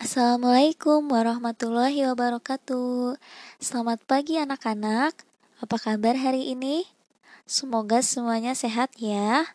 Assalamualaikum warahmatullahi wabarakatuh. Selamat pagi anak-anak. Apa kabar hari ini? Semoga semuanya sehat ya.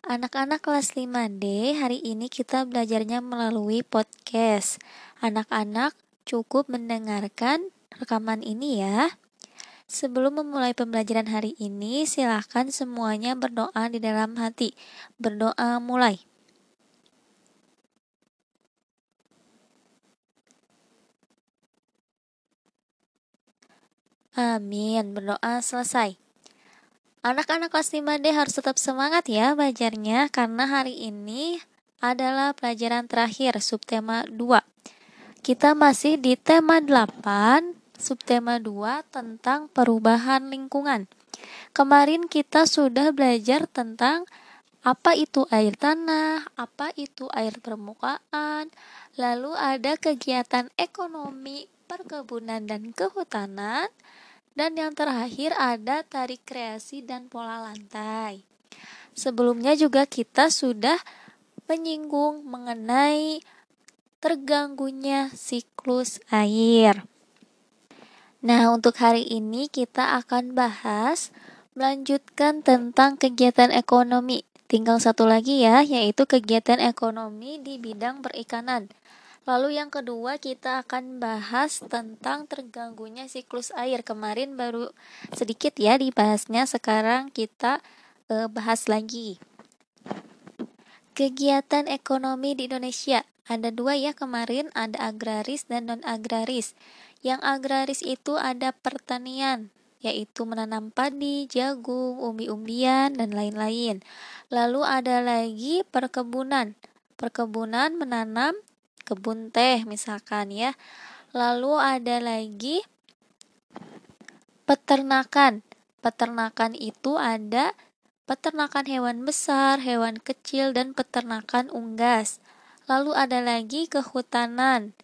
Anak-anak kelas 5D, hari ini kita belajarnya melalui podcast. Anak-anak cukup mendengarkan rekaman ini ya. Sebelum memulai pembelajaran hari ini, silahkan semuanya berdoa di dalam hati. Berdoa mulai. Amin. Berdoa selesai. Anak-anak kelas 5D harus tetap semangat ya belajarnya karena hari ini adalah pelajaran terakhir subtema 2. Kita masih di tema 8 subtema 2 tentang perubahan lingkungan. Kemarin kita sudah belajar tentang apa itu air tanah, apa itu air permukaan, lalu ada kegiatan ekonomi, perkebunan dan kehutanan, dan yang terakhir ada tarik kreasi dan pola lantai. Sebelumnya juga kita sudah menyinggung mengenai terganggunya siklus air. Nah, untuk hari ini kita akan bahas melanjutkan tentang kegiatan ekonomi. Tinggal satu lagi ya, yaitu kegiatan ekonomi di bidang perikanan. Lalu yang kedua kita akan bahas tentang terganggunya siklus air. Kemarin baru sedikit ya dibahasnya, sekarang kita uh, bahas lagi. Kegiatan ekonomi di Indonesia ada dua ya kemarin, ada agraris dan non agraris. Yang agraris itu ada pertanian, yaitu menanam padi, jagung, umbi-umbian, dan lain-lain. Lalu ada lagi perkebunan. Perkebunan menanam kebun teh misalkan ya. Lalu ada lagi peternakan. Peternakan itu ada peternakan hewan besar, hewan kecil, dan peternakan unggas. Lalu ada lagi kehutanan.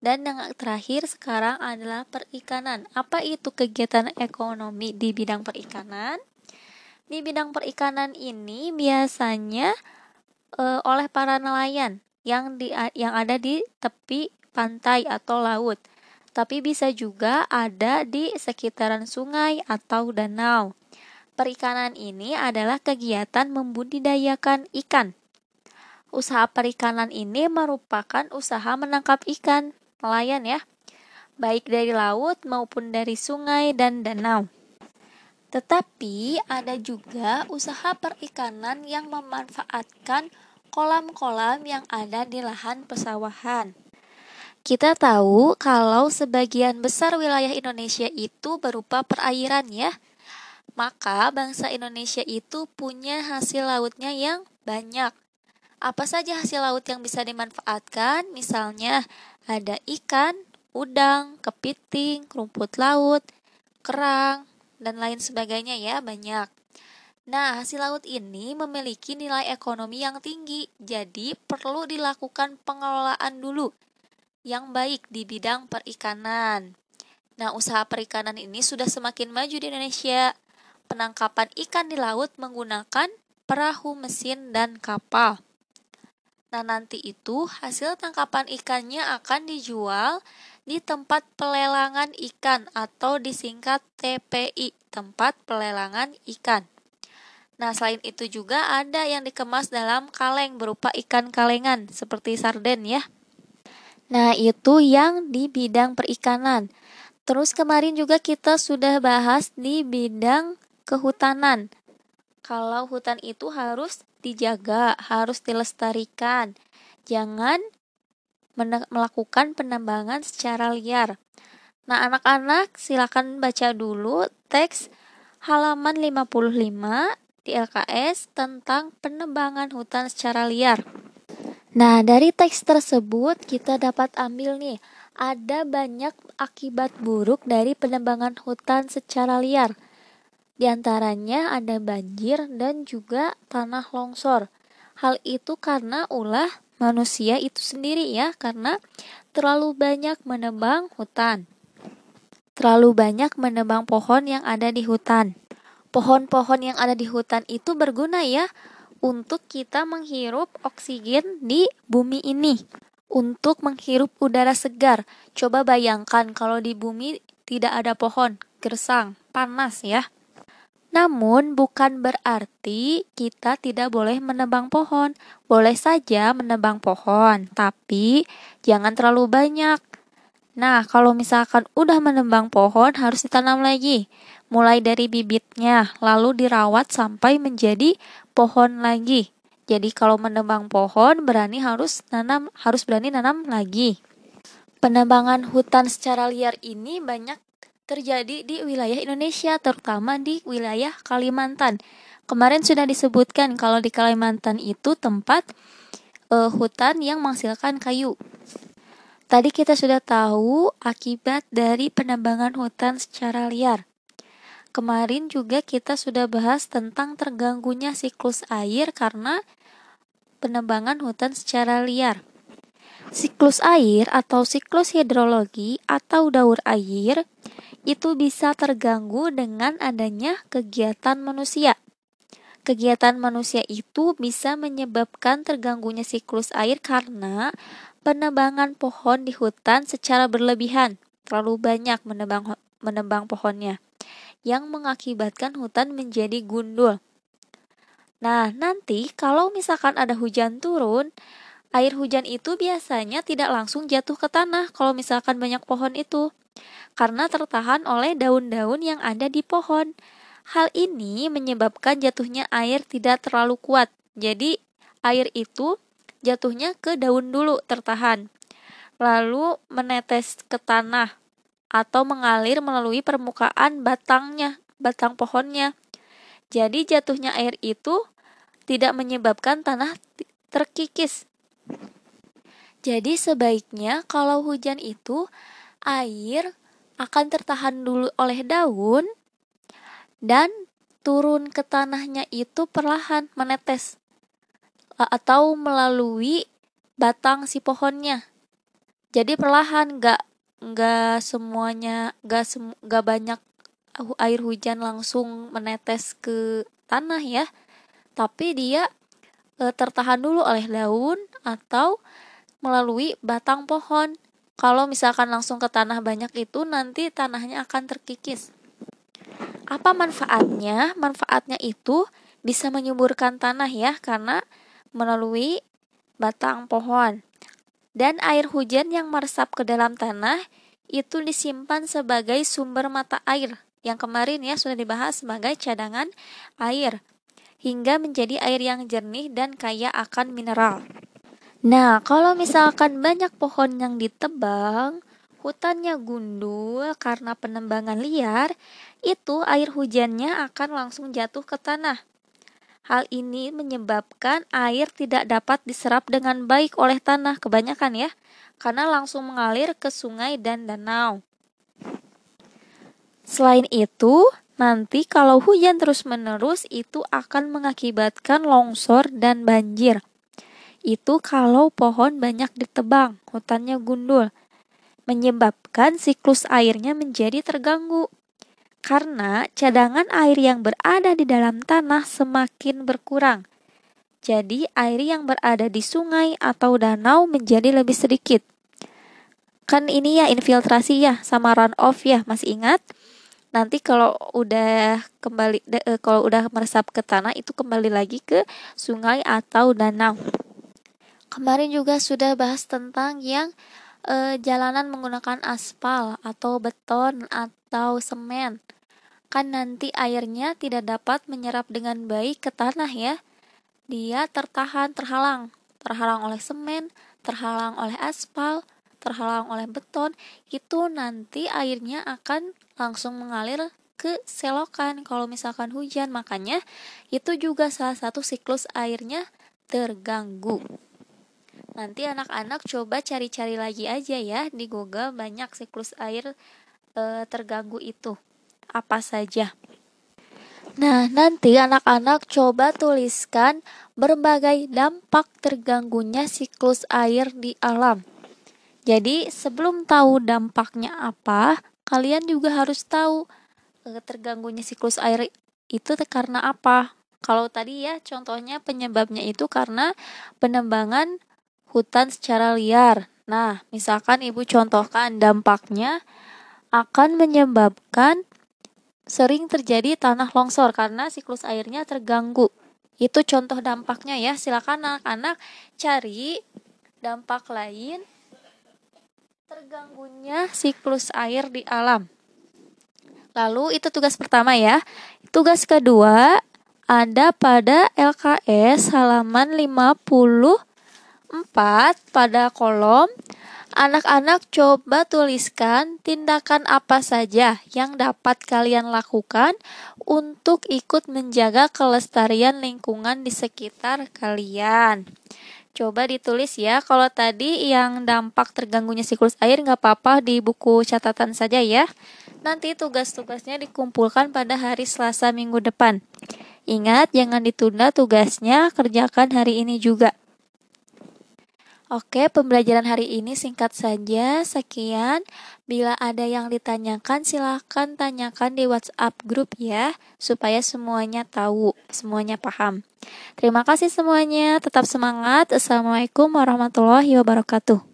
Dan yang terakhir sekarang adalah perikanan. Apa itu kegiatan ekonomi di bidang perikanan? Di bidang perikanan ini biasanya e, oleh para nelayan yang di yang ada di tepi pantai atau laut. Tapi bisa juga ada di sekitaran sungai atau danau. Perikanan ini adalah kegiatan membudidayakan ikan. Usaha perikanan ini merupakan usaha menangkap ikan nelayan ya, baik dari laut maupun dari sungai dan danau. Tetapi ada juga usaha perikanan yang memanfaatkan kolam-kolam yang ada di lahan pesawahan. Kita tahu kalau sebagian besar wilayah Indonesia itu berupa perairan ya. Maka bangsa Indonesia itu punya hasil lautnya yang banyak. Apa saja hasil laut yang bisa dimanfaatkan? Misalnya ada ikan, udang, kepiting, rumput laut, kerang, dan lain sebagainya ya, banyak. Nah, hasil laut ini memiliki nilai ekonomi yang tinggi, jadi perlu dilakukan pengelolaan dulu yang baik di bidang perikanan. Nah, usaha perikanan ini sudah semakin maju di Indonesia. Penangkapan ikan di laut menggunakan perahu mesin dan kapal. Nah, nanti itu hasil tangkapan ikannya akan dijual di tempat pelelangan ikan atau disingkat TPI, tempat pelelangan ikan. Nah, selain itu juga ada yang dikemas dalam kaleng berupa ikan kalengan seperti sarden ya. Nah, itu yang di bidang perikanan. Terus kemarin juga kita sudah bahas di bidang kehutanan. Kalau hutan itu harus dijaga, harus dilestarikan. Jangan melakukan penambangan secara liar. Nah, anak-anak silakan baca dulu teks halaman 55 di LKS tentang penebangan hutan secara liar. Nah, dari teks tersebut kita dapat ambil nih, ada banyak akibat buruk dari penebangan hutan secara liar. Di antaranya ada banjir dan juga tanah longsor. Hal itu karena ulah manusia itu sendiri ya, karena terlalu banyak menebang hutan. Terlalu banyak menebang pohon yang ada di hutan. Pohon-pohon yang ada di hutan itu berguna ya untuk kita menghirup oksigen di bumi ini. untuk menghirup udara segar. Coba bayangkan kalau di bumi tidak ada pohon, gersang, panas ya. Namun bukan berarti kita tidak boleh menebang pohon. Boleh saja menebang pohon, tapi jangan terlalu banyak. Nah, kalau misalkan udah menebang pohon harus ditanam lagi. Mulai dari bibitnya, lalu dirawat sampai menjadi pohon lagi. Jadi kalau menebang pohon berani harus nanam harus berani nanam lagi. Penebangan hutan secara liar ini banyak terjadi di wilayah Indonesia, terutama di wilayah Kalimantan. Kemarin sudah disebutkan kalau di Kalimantan itu tempat uh, hutan yang menghasilkan kayu. Tadi kita sudah tahu akibat dari penebangan hutan secara liar. Kemarin juga kita sudah bahas tentang terganggunya siklus air karena penebangan hutan secara liar. Siklus air atau siklus hidrologi atau daur air itu bisa terganggu dengan adanya kegiatan manusia. Kegiatan manusia itu bisa menyebabkan terganggunya siklus air karena penebangan pohon di hutan secara berlebihan, terlalu banyak menebang menebang pohonnya yang mengakibatkan hutan menjadi gundul. Nah, nanti kalau misalkan ada hujan turun, Air hujan itu biasanya tidak langsung jatuh ke tanah kalau misalkan banyak pohon itu, karena tertahan oleh daun-daun yang ada di pohon. Hal ini menyebabkan jatuhnya air tidak terlalu kuat. Jadi, air itu jatuhnya ke daun dulu tertahan, lalu menetes ke tanah atau mengalir melalui permukaan batangnya, batang pohonnya. Jadi, jatuhnya air itu tidak menyebabkan tanah terkikis jadi sebaiknya kalau hujan itu air akan tertahan dulu oleh daun dan turun ke tanahnya itu perlahan menetes atau melalui batang si pohonnya. Jadi perlahan nggak nggak semuanya nggak sem nggak banyak air hujan langsung menetes ke tanah ya, tapi dia e, tertahan dulu oleh daun atau melalui batang pohon. Kalau misalkan langsung ke tanah banyak itu nanti tanahnya akan terkikis. Apa manfaatnya? Manfaatnya itu bisa menyuburkan tanah ya karena melalui batang pohon. Dan air hujan yang meresap ke dalam tanah itu disimpan sebagai sumber mata air yang kemarin ya sudah dibahas sebagai cadangan air hingga menjadi air yang jernih dan kaya akan mineral. Nah, kalau misalkan banyak pohon yang ditebang, hutannya gundul karena penembangan liar, itu air hujannya akan langsung jatuh ke tanah. Hal ini menyebabkan air tidak dapat diserap dengan baik oleh tanah kebanyakan ya, karena langsung mengalir ke sungai dan danau. Selain itu, nanti kalau hujan terus-menerus itu akan mengakibatkan longsor dan banjir itu kalau pohon banyak ditebang, hutannya gundul, menyebabkan siklus airnya menjadi terganggu. Karena cadangan air yang berada di dalam tanah semakin berkurang. Jadi air yang berada di sungai atau danau menjadi lebih sedikit. Kan ini ya infiltrasi ya sama run off ya, masih ingat? nanti kalau udah kembali eh, kalau udah meresap ke tanah itu kembali lagi ke sungai atau danau. Kemarin juga sudah bahas tentang yang e, jalanan menggunakan aspal atau beton atau semen. Kan nanti airnya tidak dapat menyerap dengan baik ke tanah ya. Dia tertahan, terhalang, terhalang oleh semen, terhalang oleh aspal, terhalang oleh beton, itu nanti airnya akan langsung mengalir ke selokan kalau misalkan hujan. Makanya itu juga salah satu siklus airnya terganggu. Nanti anak-anak coba cari-cari lagi aja ya di Google banyak siklus air e, terganggu itu. Apa saja? Nah, nanti anak-anak coba tuliskan berbagai dampak terganggunya siklus air di alam. Jadi, sebelum tahu dampaknya apa, kalian juga harus tahu e, terganggunya siklus air itu karena apa. Kalau tadi ya contohnya penyebabnya itu karena penembangan hutan secara liar. Nah, misalkan Ibu contohkan dampaknya akan menyebabkan sering terjadi tanah longsor karena siklus airnya terganggu. Itu contoh dampaknya ya. Silakan anak-anak cari dampak lain terganggunya siklus air di alam. Lalu itu tugas pertama ya. Tugas kedua ada pada LKS halaman 54 pada kolom Anak-anak coba tuliskan tindakan apa saja yang dapat kalian lakukan untuk ikut menjaga kelestarian lingkungan di sekitar kalian. Coba ditulis ya, kalau tadi yang dampak terganggunya siklus air nggak apa-apa di buku catatan saja ya. Nanti tugas-tugasnya dikumpulkan pada hari Selasa minggu depan. Ingat, jangan ditunda tugasnya, kerjakan hari ini juga. Oke, pembelajaran hari ini singkat saja. Sekian. Bila ada yang ditanyakan, silahkan tanyakan di WhatsApp grup ya, supaya semuanya tahu, semuanya paham. Terima kasih semuanya. Tetap semangat. Assalamualaikum warahmatullahi wabarakatuh.